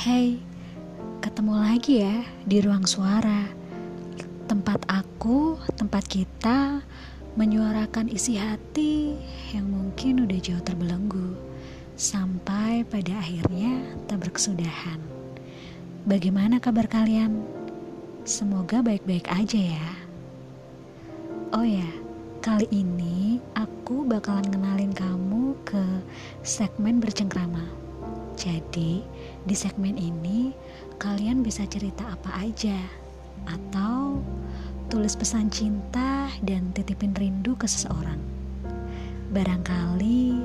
Hey, ketemu lagi ya di ruang suara. Tempat aku, tempat kita menyuarakan isi hati yang mungkin udah jauh terbelenggu sampai pada akhirnya tak berkesudahan. Bagaimana kabar kalian? Semoga baik-baik aja ya. Oh ya, kali ini aku bakalan kenalin kamu ke segmen bercengkrama. Jadi, di segmen ini kalian bisa cerita apa aja atau tulis pesan cinta dan titipin rindu ke seseorang. Barangkali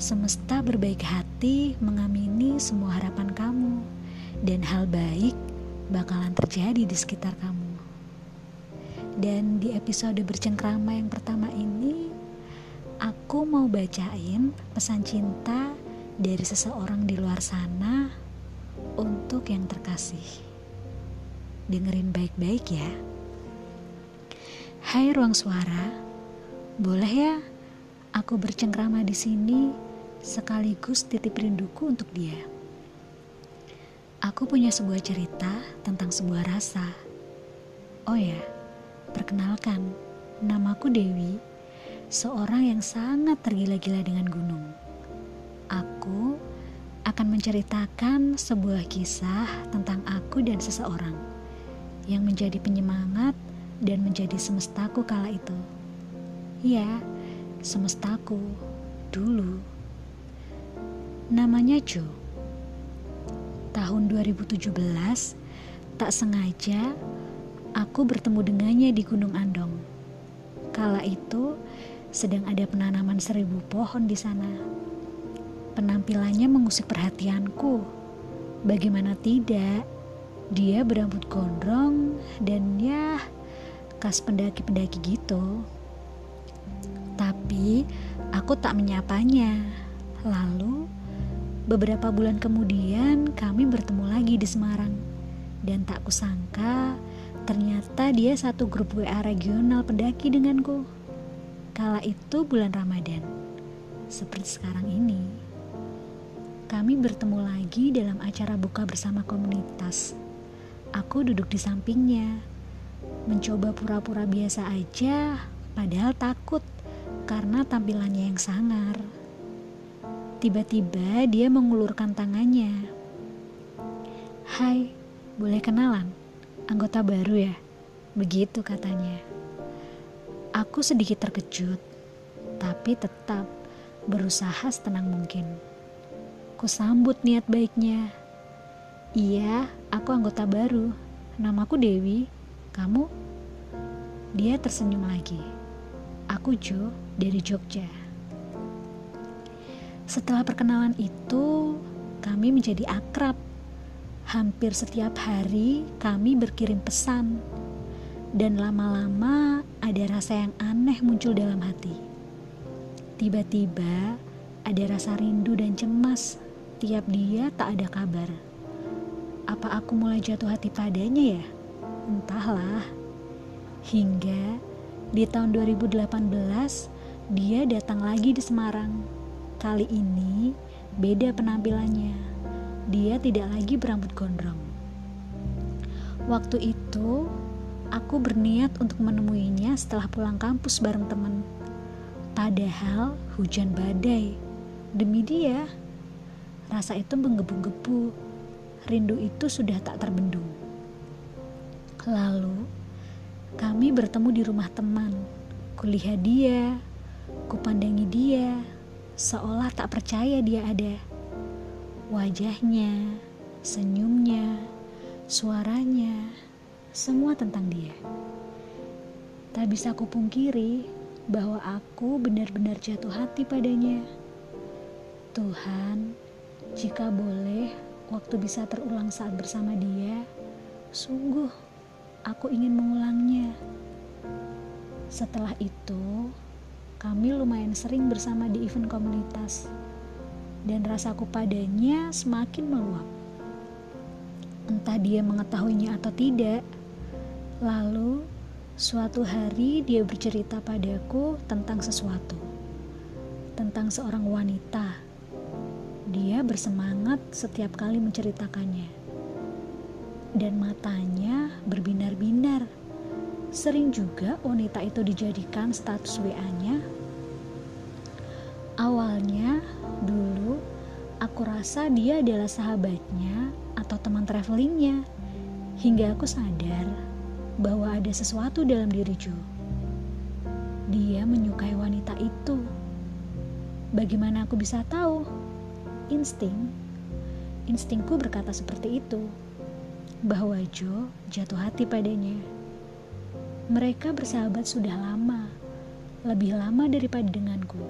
semesta berbaik hati mengamini semua harapan kamu dan hal baik bakalan terjadi di sekitar kamu. Dan di episode bercengkrama yang pertama ini, aku mau bacain pesan cinta dari seseorang di luar sana untuk yang terkasih. Dengerin baik-baik ya. Hai ruang suara, boleh ya aku bercengkrama di sini sekaligus titip rinduku untuk dia. Aku punya sebuah cerita tentang sebuah rasa. Oh ya, perkenalkan, namaku Dewi, seorang yang sangat tergila-gila dengan gunung aku akan menceritakan sebuah kisah tentang aku dan seseorang yang menjadi penyemangat dan menjadi semestaku kala itu. Ya, semestaku dulu. Namanya Jo. Tahun 2017, tak sengaja aku bertemu dengannya di Gunung Andong. Kala itu sedang ada penanaman seribu pohon di sana. Penampilannya mengusik perhatianku. Bagaimana tidak, dia berambut gondrong dan ya khas pendaki-pendaki gitu. Tapi aku tak menyapanya. Lalu beberapa bulan kemudian kami bertemu lagi di Semarang. Dan tak kusangka ternyata dia satu grup WA regional pendaki denganku. Kala itu bulan Ramadan. Seperti sekarang ini kami bertemu lagi dalam acara buka bersama komunitas. Aku duduk di sampingnya, mencoba pura-pura biasa aja, padahal takut karena tampilannya yang sangar. Tiba-tiba dia mengulurkan tangannya. Hai, boleh kenalan? Anggota baru ya? Begitu katanya. Aku sedikit terkejut, tapi tetap berusaha setenang mungkin. Aku sambut niat baiknya. Iya, aku anggota baru. Namaku Dewi. Kamu? Dia tersenyum lagi. Aku Jo dari Jogja. Setelah perkenalan itu, kami menjadi akrab. Hampir setiap hari kami berkirim pesan. Dan lama-lama ada rasa yang aneh muncul dalam hati. Tiba-tiba ada rasa rindu dan cemas setiap dia tak ada kabar. Apa aku mulai jatuh hati padanya ya? Entahlah. Hingga di tahun 2018 dia datang lagi di Semarang. Kali ini beda penampilannya. Dia tidak lagi berambut gondrong. Waktu itu aku berniat untuk menemuinya setelah pulang kampus bareng teman. Padahal hujan badai. Demi dia, Rasa itu menggebu-gebu. Rindu itu sudah tak terbendung. Lalu, kami bertemu di rumah teman. Kulihat dia, kupandangi dia, seolah tak percaya dia ada. Wajahnya, senyumnya, suaranya, semua tentang dia. Tak bisa kupungkiri bahwa aku benar-benar jatuh hati padanya. Tuhan, jika boleh, waktu bisa terulang saat bersama dia, sungguh aku ingin mengulangnya. Setelah itu, kami lumayan sering bersama di event komunitas, dan rasaku padanya semakin meluap. Entah dia mengetahuinya atau tidak, lalu suatu hari dia bercerita padaku tentang sesuatu, tentang seorang wanita Dia bersemangat setiap kali menceritakannya. Dan matanya berbinar-binar. Sering juga wanita itu dijadikan status WA-nya. Awalnya, dulu, aku rasa dia adalah sahabatnya atau teman travelingnya. Hingga aku sadar bahwa ada sesuatu dalam diri Jo. Dia menyukai wanita itu. Bagaimana aku bisa tahu? Insting, instingku berkata seperti itu, bahwa Jo jatuh hati padanya. Mereka bersahabat sudah lama, lebih lama daripada denganku.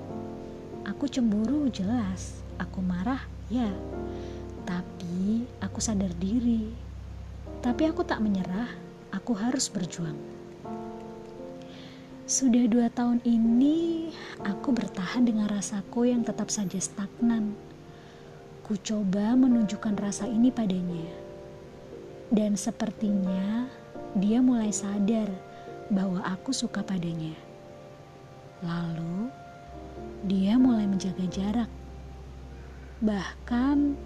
Aku cemburu jelas, aku marah ya, tapi aku sadar diri. Tapi aku tak menyerah, aku harus berjuang. Sudah dua tahun ini, aku bertahan dengan rasaku yang tetap saja stagnan Ku coba menunjukkan rasa ini padanya. Dan sepertinya dia mulai sadar bahwa aku suka padanya. Lalu dia mulai menjaga jarak. Bahkan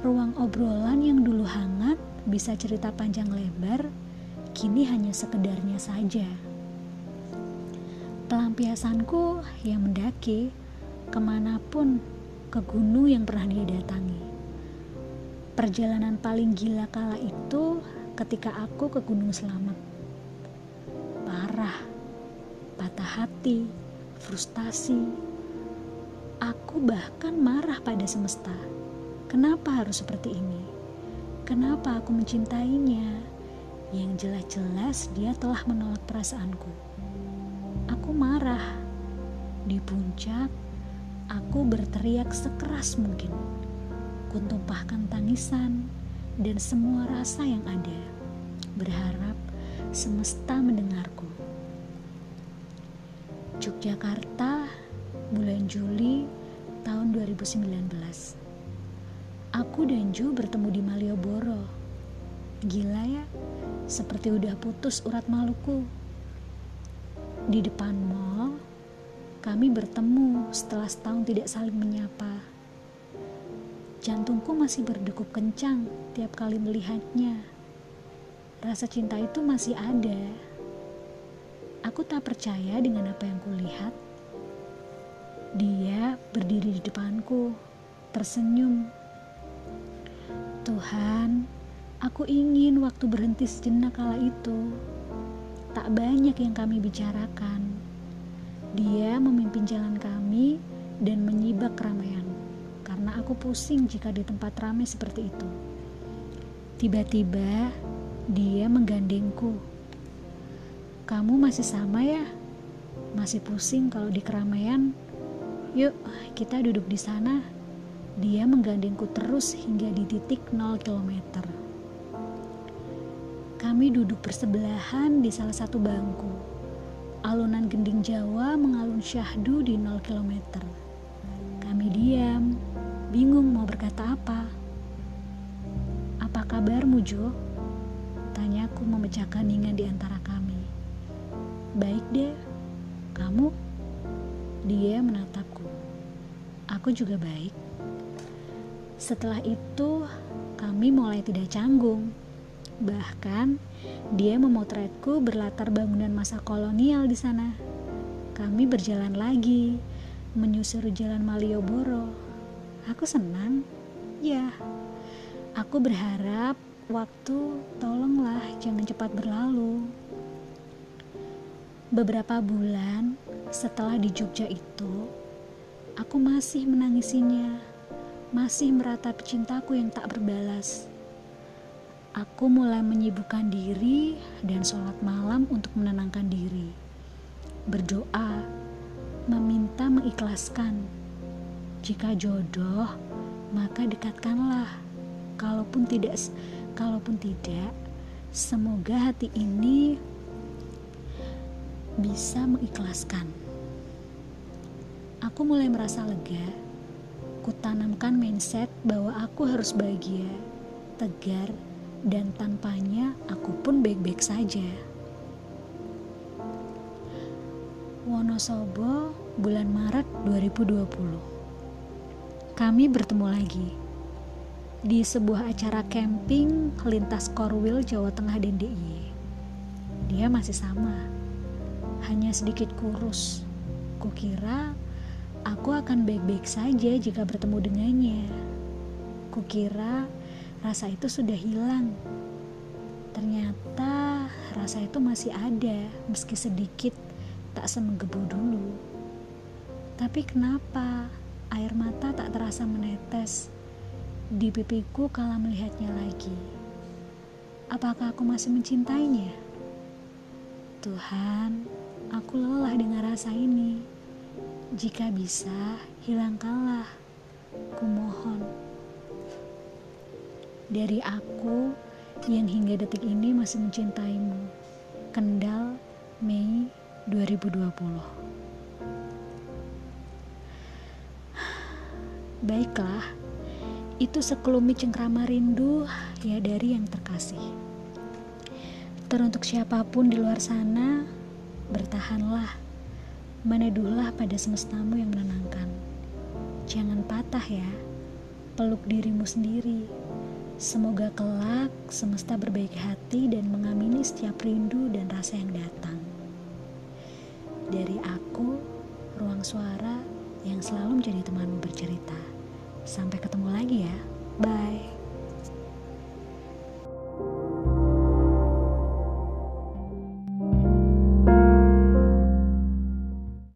ruang obrolan yang dulu hangat bisa cerita panjang lebar, kini hanya sekedarnya saja. Pelampiasanku yang mendaki ke mana pun ke gunung yang pernah dia datangi. Perjalanan paling gila kala itu ketika aku ke Gunung Selamat. Parah, patah hati, frustasi. Aku bahkan marah pada semesta. Kenapa harus seperti ini? Kenapa aku mencintainya? Yang jelas-jelas dia telah menolak perasaanku. Aku marah. Di puncak, Aku berteriak sekeras mungkin. Kutumpahkan tangisan dan semua rasa yang ada. Berharap semesta mendengarku. Yogyakarta, bulan Juli tahun 2019. Aku dan Ju bertemu di Malioboro. Gila ya, seperti udah putus urat maluku. Di depan mall, kami bertemu setelah setahun tidak saling menyapa. Jantungku masih berdegup kencang tiap kali melihatnya. Rasa cinta itu masih ada. Aku tak percaya dengan apa yang kulihat. Dia berdiri di depanku, tersenyum. Tuhan, aku ingin waktu berhenti sejenak kala itu. Tak banyak yang kami bicarakan dia memimpin jalan kami dan menyibak keramaian, karena aku pusing jika di tempat ramai seperti itu. Tiba-tiba dia menggandengku. Kamu masih sama ya? Masih pusing kalau di keramaian? Yuk, kita duduk di sana. Dia menggandengku terus hingga di titik 0 km. Kami duduk bersebelahan di salah satu bangku Alunan gending Jawa mengalun syahdu di 0 km. Kami diam, bingung mau berkata apa. Apa kabarmu, Jo? Tanyaku memecahkan ningan di antara kami. Baik deh, kamu? Dia menatapku. Aku juga baik. Setelah itu, kami mulai tidak canggung. Bahkan, dia memotretku berlatar bangunan masa kolonial di sana. Kami berjalan lagi, menyusuri jalan Malioboro. Aku senang, ya. Aku berharap waktu tolonglah jangan cepat berlalu. Beberapa bulan setelah di Jogja itu, aku masih menangisinya, masih meratapi cintaku yang tak berbalas. Aku mulai menyibukkan diri dan sholat malam untuk menenangkan diri. Berdoa, meminta mengikhlaskan. Jika jodoh, maka dekatkanlah. Kalaupun tidak, kalaupun tidak, semoga hati ini bisa mengikhlaskan. Aku mulai merasa lega. Kutanamkan mindset bahwa aku harus bahagia, tegar, dan tanpanya aku pun baik-baik saja. Wonosobo, bulan Maret 2020. kami bertemu lagi di sebuah acara camping lintas Korwil, Jawa Tengah dan DIY. Dia masih sama, hanya sedikit kurus. Kukira aku akan baik-baik saja jika bertemu dengannya. Kukira rasa itu sudah hilang. Ternyata rasa itu masih ada, meski sedikit tak semenggebu dulu. Tapi kenapa Air mata tak terasa menetes di pipiku kala melihatnya lagi. Apakah aku masih mencintainya? Tuhan, aku lelah dengan rasa ini. Jika bisa, hilangkanlah. Kumohon. Dari aku yang hingga detik ini masih mencintaimu. Kendal, Mei 2020. Baiklah, itu sekelumit cengkrama rindu ya dari yang terkasih. Teruntuk siapa pun di luar sana, bertahanlah, meneduhlah pada semestamu yang menenangkan. Jangan patah ya, peluk dirimu sendiri. Semoga kelak semesta berbaik hati dan mengamini setiap rindu dan rasa yang datang. Dari aku, ruang suara yang selalu menjadi temanmu bercerita. Sampai ketemu lagi ya. Bye.